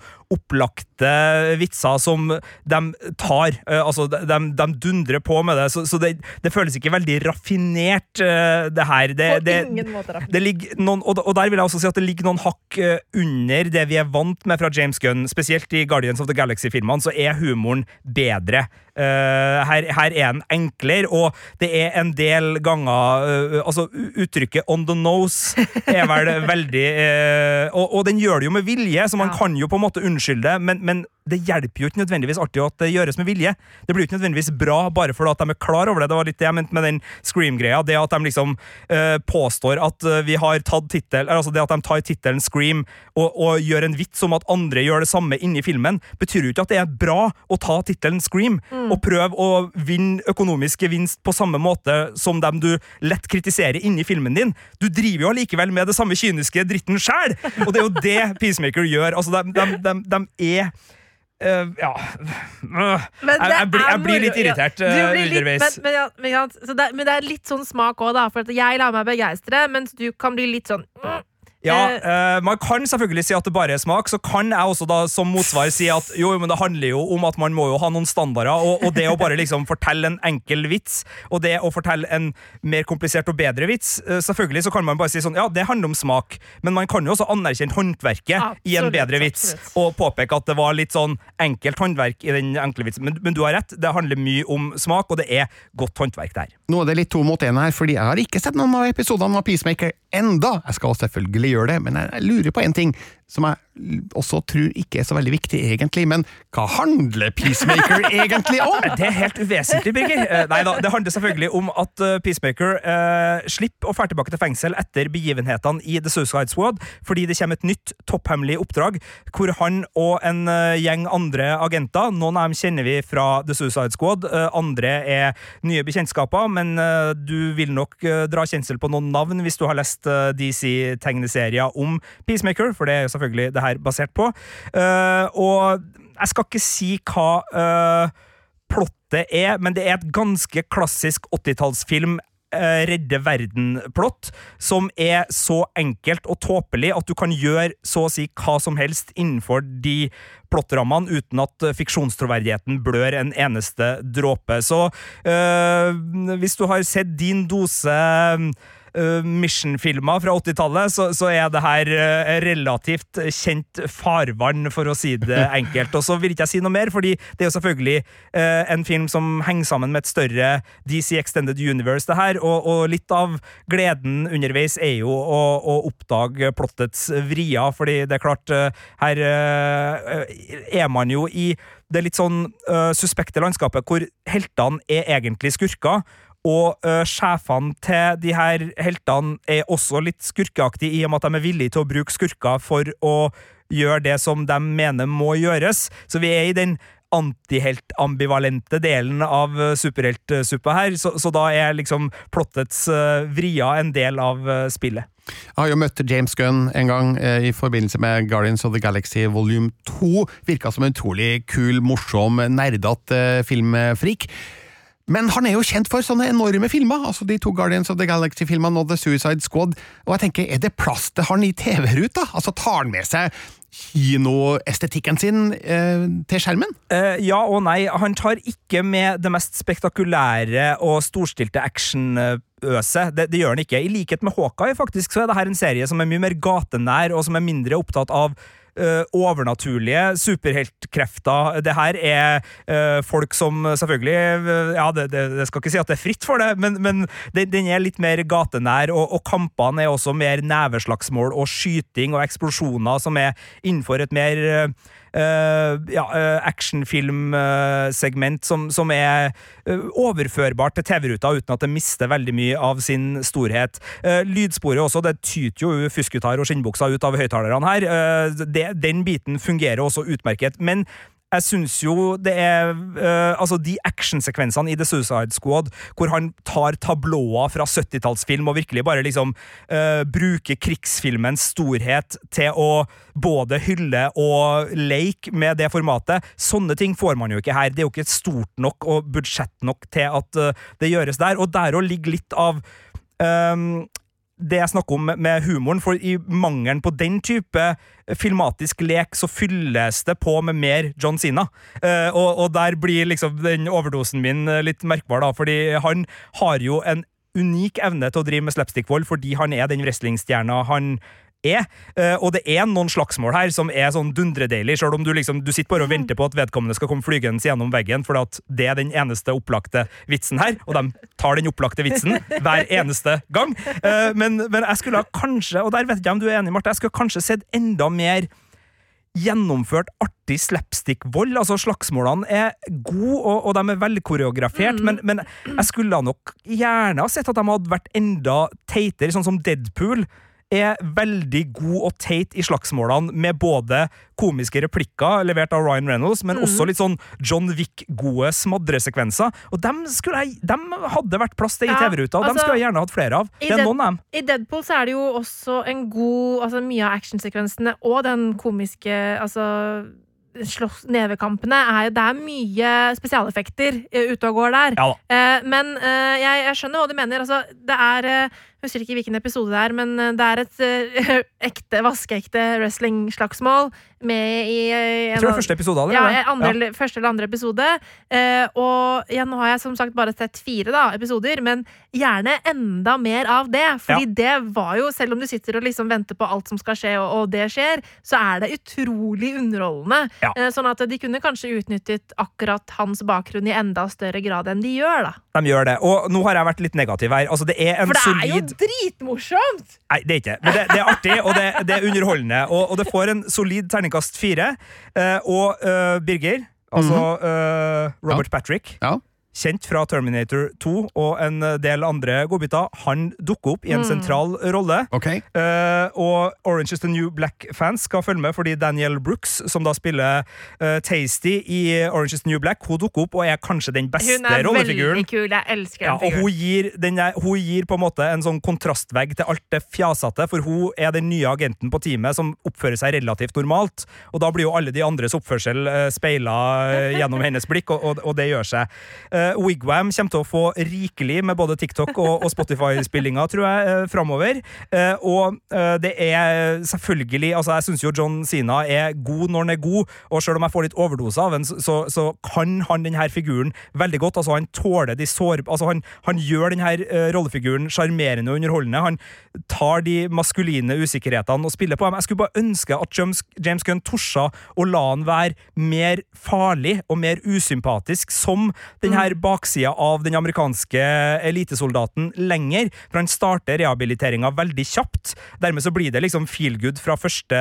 opplagte vitser som de tar. Uh, altså, de, de dundrer på med det, så, så det, det, føles ikke veldig raffinert, uh, det her. Det, på ingen måte raffinert. Noen, og, og, der vil jeg også si at det ligger noen hakk uh, under det vi er vant med fra James Gunn. Spesielt i Guardians of the Galaxy-filmene så er humoren bedre. Uh, her, her, er den enklere, og det er en del ganger uh, Altså, uttrykket 'on the nose' er vel veldig uh, og, og, den gjør det jo med vilje, så man ja. kan jo på en måte unnskylde men, men det hjelper jo ikke nødvendigvis alltid at det gjøres med vilje. Det blir jo ikke nødvendigvis bra bare fordi at de er klar over det. Det var litt det jeg mente med den Scream-greia. Det at de liksom uh, påstår at uh, vi har tatt tittel, altså det at de tar tittelen Scream og, og, gjør en vits om at andre gjør det samme inni filmen, betyr jo ikke at det er bra å ta tittelen Scream mm. og prøve å vinne økonomisk gevinst på samme måte som dem du lett kritiserer inni filmen din. Du driver jo allikevel med det samme kyniske dritten sjæl! Og det er jo det Peacemaker gjør. Altså, de, de, de, de er Uh, ja jeg, jeg, blir, jeg, blir, litt irritert uh, underveis. Men, men, ja, men, det, men, det, er litt sånn smak òg, For jeg lar meg begeistre, mens du kan bli litt sånn ja, uh, Man kan selvfølgelig si at det bare er smak. Så kan jeg også da som motsvar si at jo, men det handler jo om at man må jo ha noen standarder. Og, og, det å bare liksom fortelle en enkel vits, og det å fortelle en mer komplisert og bedre vits uh, Selvfølgelig så kan man bare si sånn, ja, det handler om smak, men man kan jo også anerkjenne håndverket absolutt, i en bedre vits. Absolutt. Og påpeke at det var litt sånn enkelt håndverk i den enkle vitsen. Men, men, du har rett, det handler mye om smak, og det er godt håndverk der. Nå er det litt to mot én her, fordi jeg har ikke sett noen av episodene av Peacemaker enda. Jeg skal selvfølgelig gjøre det, men jeg lurer på en ting som jeg også tror ikke er så veldig viktig, egentlig. Men hva handler Peacemaker egentlig om? Det er helt uvesentlig, Birger. Eh, nei da, det handler selvfølgelig om at eh, Peacemaker eh, slipper å dra tilbake til fengsel etter begivenhetene i The Suicide Squad, fordi det kommer et nytt topphemmelig oppdrag hvor han og en uh, gjeng andre agenter, noen av dem kjenner vi fra The Suicide Squad, andre er nye bekjentskaper, men du vil nok dra kjensel på noen navn hvis du har lest DC-tegneserier om Peacemaker, for det er jo selvfølgelig det her basert på. Uh, og jeg skal ikke si hva uh, plottet er, men det er et ganske klassisk 80-tallsfilm uh, redde verden-plott, som er så enkelt og tåpelig at du kan gjøre så å si hva som helst innenfor de plottrammene uten at fiksjonstroverdigheten blør en eneste dråpe. Så øh, hvis du har sett din dose uh, Mission-filmer fra 80-tallet, så, så, er det her uh, relativt kjent farvann, for å si det enkelt. Og så vil ikke jeg si noe mer, fordi det er jo selvfølgelig uh, en film som henger sammen med et større DC Extended Universe, det her, og, og litt av gleden underveis er jo å, å oppdage plottets vrier, fordi det er klart, her er man jo i det litt sånn suspekte landskapet hvor heltene er egentlig skurker, og uh, sjefene til de her heltene er også litt skurkeaktige, i og med at de er villige til å bruke skurker for å gjøre det som de mener må gjøres. Så vi er i den antihelt-ambivalente delen av superheltsuppa her, så, så, da er liksom plottets uh, vria en del av uh, spillet. Jeg har jo møtt James Gunn en gang eh, i forbindelse med Guardians of the Galaxy volume 2. Virka som en utrolig kul, morsom, nerdete eh, filmfrik. Men han er jo kjent for sånne enorme filmer, altså de to Guardians of the Galaxy-filmene og The Suicide Squad, og jeg tenker, er det plass til han i TV-ruta? Altså, tar han med seg kinoestetikken sin eh, til skjermen? Eh, ja og nei. Han tar ikke med det mest spektakulære og storstilte actionøset. Det, det, gjør han ikke. I likhet med Hawkeye faktisk, så er det her en serie som er mye mer gatenær, og som er mindre opptatt av uh, overnaturlige superheltkrefter. Det her er uh, folk som selvfølgelig uh, Ja, det, det, det, skal ikke si at det er fritt for det, men, men den, er litt mer gatenær, og, og kampene er også mer neveslagsmål og skyting og eksplosjoner som er innenfor et mer Uh, ja, uh, actionfilmsegment som, som, er uh, overførbart til TV-ruta uten at det mister veldig mye av sin storhet. lydsporet også, det tyter jo fuskgitar og skinnbuksa ut av høyttalerne her. Den biten fungerer også utmerket. Men jeg syns jo det er uh, Altså, de actionsekvensene i The Suicide Squad, hvor han tar tablåer fra 70-tallsfilm og virkelig bare liksom uh, bruker krigsfilmens storhet til å både hylle og leke med det formatet, sånne ting får man jo ikke her. Det er jo ikke stort nok og budsjett nok til at uh, det gjøres der, og der òg ligger litt av um, det jeg snakker om med humoren, for i mangelen på den type filmatisk lek, så fylles det på med mer John Sina. Eh, og, og der blir liksom den overdosen min eh, litt merkbar, da, fordi han har jo en unik evne til å drive med slapstick-vold fordi han er den wrestlingstjerna han er. Eh, og det er noen slagsmål her som er sånn dundredeilig, selv om du liksom du sitter bare og venter på at vedkommende skal komme flygende gjennom veggen, for det er den eneste opplagte vitsen her, og de tar den opplagte vitsen hver eneste gang. Eh, men, men jeg skulle kanskje, og der vet jeg om du er enig, Marte, jeg skulle kanskje sett enda mer gjennomført artig slapstick-vold. Altså, slagsmålene er gode, og, og de er velkoreografert, mm. men, men jeg skulle nok gjerne ha sett at de hadde vært enda teitere, sånn som Deadpool er veldig god og teit i slagsmålene, med både komiske replikker levert av Ryan Reynolds, men mm. også litt sånn John Wick-gode smadresekvenser. Og dem, jeg, dem hadde vært plass til i TV-ruta, og altså, dem skulle jeg gjerne hatt flere av. Det er noen av dem. I Deadpool så er det jo også en god altså Mye av actionsekvensene og den komiske altså slåss, nevekampene er Det er mye spesialeffekter eh, ute og går der. Ja. Eh, men eh, jeg, jeg, skjønner hva du mener. Altså, det er eh, jeg husker ikke hvilken episode det er, men eh, det er et uh, ekte, vaskeekte wrestling-slagsmål med i uh, Jeg tror det er første episode av det. Ja, andre, ja. første eller andre episode. Og ja, nå har jeg som sagt bare sett fire da, episoder, men gjerne enda mer av det. Fordi ja. det var jo, selv om du sitter og liksom venter på alt som skal skje, og, og det skjer, så er det utrolig underholdende. Ja. sånn at de kunne kanskje utnyttet akkurat hans bakgrunn i enda større grad enn de gjør, da. De gjør det. Og nå har jeg vært litt negativ her. Altså, det er en solid dritmorsomt! Nei, det er ikke Men det, det er artig, og det, det er underholdende. Og, og, det får en solid terningkast fire. Uh, og uh, Birger, altså uh, Robert ja. Patrick ja kjent fra Terminator 2 og en del andre godbiter, han dukker opp i en mm. sentral rolle. Okay. Uh, og Orange is the New Black-fans skal følge med, fordi Daniel Brooks, som da spiller uh, Tasty i Orange is the New Black, hun dukker opp og er kanskje den beste rollefiguren. Hun er veldig kul, jeg elsker den ja. Og hun gir, er, hun gir, på en måte en sånn kontrastvegg til alt det fjasete, for hun er den nye agenten på teamet som oppfører seg relativt normalt, og da blir jo alle de andres oppførsel uh, speila gjennom hennes blikk, og, og, og det gjør seg. Uh, Wigwam kommer til å få rikelig med både TikTok og, og Spotify-spillinger, tror jeg, uh, framover. Uh, og det er selvfølgelig Altså, jeg syns jo John Sina er god når han er god, og selv om jeg får litt overdose av ham, så, så, kan han denne figuren veldig godt. Altså, han tåler de sår... Altså, han, han gjør denne rollefiguren sjarmerende og underholdende. Han tar de maskuline usikkerhetene og spiller på dem. Jeg skulle bare ønske at James, James Gunn torsa å la han være mer farlig og mer usympatisk som denne mm baksida av den amerikanske elitesoldaten lenger, for han starter rehabiliteringa veldig kjapt. Dermed så blir det liksom feel good fra første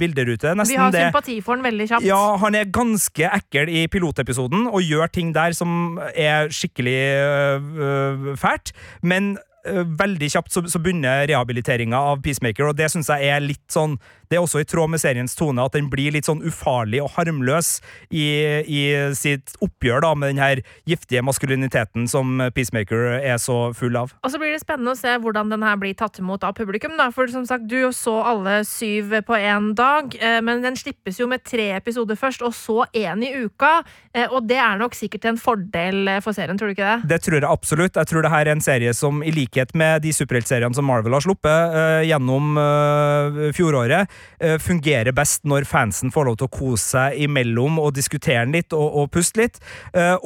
bilderute. Nesten Vi har det. sympati for han veldig kjapt. Ja, han er ganske ekkel i pilotepisoden og gjør ting der som er skikkelig øh, fælt, men veldig kjapt så, så begynner rehabiliteringa av Peacemaker, og det syns jeg er litt sånn det er også i tråd med seriens tone at den blir litt sånn ufarlig og harmløs i, i sitt oppgjør da med den her giftige maskuliniteten som Peacemaker er så full av. Og så blir det spennende å se hvordan den her blir tatt imot av publikum. da, For som sagt, du så alle syv på én dag, eh, men den slippes jo med tre episoder først, og så én i uka. Eh, og det er nok sikkert en fordel for serien, tror du ikke det? Det tror jeg absolutt. Jeg tror det her er en serie som, i likhet med de superheltseriene som Marvel har sluppet uh, gjennom uh, fjoråret, uh, fungerer best når fansen får lov til å kose seg imellom og diskutere den litt og, og puste litt.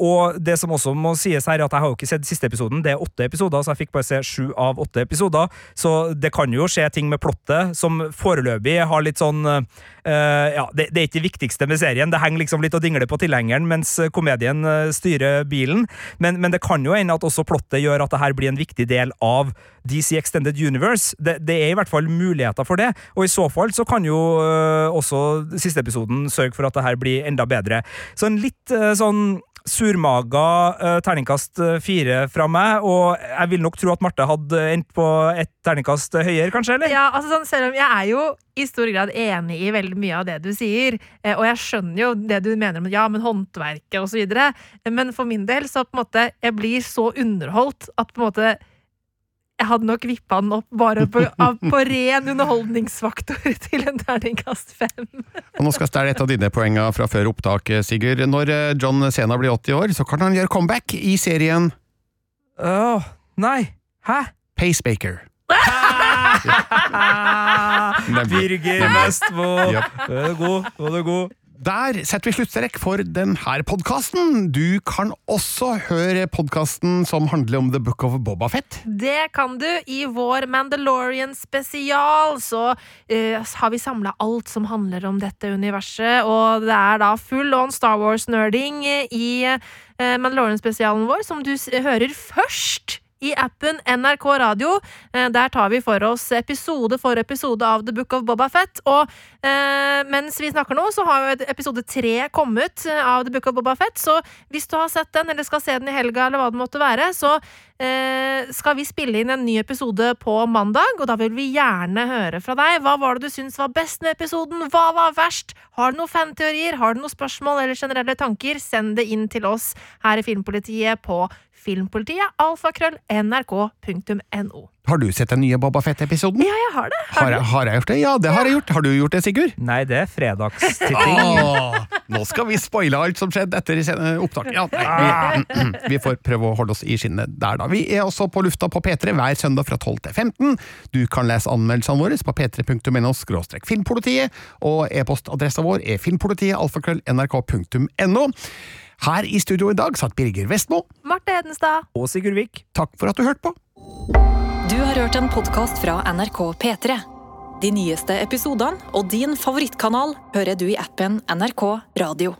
Og det som også må sies her, at jeg har jo ikke sett siste episoden, det er åtte episoder, så jeg fikk bare se sju av åtte episoder. Så det kan jo skje ting med plottet som foreløpig har litt sånn ja, det, det, er ikke det viktigste med serien. Det henger liksom litt og dingler på tilhengeren mens komedien styrer bilen. Men, men, det kan jo hende at også plottet gjør at det her blir en viktig del av DC Extended Universe. Det, det, er i hvert fall muligheter for det, og i så fall så kan jo uh, også siste episoden sørge for at det her blir enda bedre. Så en litt uh, sånn surmaga uh, terningkast fire fra meg, og jeg vil nok tro at Marte hadde endt på et terningkast høyere, kanskje? eller? Ja, altså sånn, selv om jeg er jo i stor grad enig i veldig mye av det du sier, og jeg skjønner jo det du mener om ja, men håndverket så videre, men for min del så på en måte jeg blir så underholdt at på en måte jeg hadde nok vippa den opp bare på, på ren underholdningsfaktor til en terningkast fem. Og nå skal jeg stjele et av dine poenger fra før opptak, Sigurd. Når eh, John Sena blir 80 år, så kan han gjøre comeback i serien Åh, oh, nei. Hæ? Pacebaker. Birger Vestmo! Japp. Nå er du god. Nå er du god. Der setter vi sluttstrekk for denne podkasten. Du kan også høre podkasten som handler om The Book of Boba Fett. Det kan du. I vår Mandalorian spesial så uh, har vi samla alt som handler om dette universet, og det er da full on Star Wars-nerding i uh, Mandalorian-spesialen vår, som du hører først i appen NRK Radio. Eh, Der tar vi for oss episode for episode av The Book of Boba Fett. Og eh, mens vi snakker nå, så har jo episode tre kommet eh, av The Book of Boba Fett. Så hvis du har sett den, eller skal se den i helga, eller hva det måtte være, så eh, skal vi spille inn en ny episode på mandag. Og da vil vi gjerne høre fra deg. Hva var det du syns var best med episoden? Hva var verst? Har du noen fanteorier? Har du noen spørsmål eller generelle tanker? Send det inn til oss her i Filmpolitiet på filmpolitiet alfakrøll nrk.no. Har du sett den nye Boba Fett-episoden? Ja, jeg har det. Har, jeg- har jeg gjort det? Ja, det har jeg gjort. Har du gjort det, Sigurd? Nei, det er fredagstitting. ah, nå skal vi spoile alt som skjedde etter opptaket. Ja, nei, vi, vi får prøve å holde oss i skinnet der, da. Vi er også på lufta på P3 hver søndag fra 12 til 15. Du kan lese anmeldelsene våre på p3.no filmpolitiet, og e-postadressa vår er filmpolitiet alfakrøll nrk.no. Her i studio i dag satt Birger Vestmo. Marte Hedenstad. Og Sigurd Vik. Takk for at du hørte på. Du har hørt en podkast fra NRK P3. De nyeste episodene og din favorittkanal hører du i appen NRK Radio.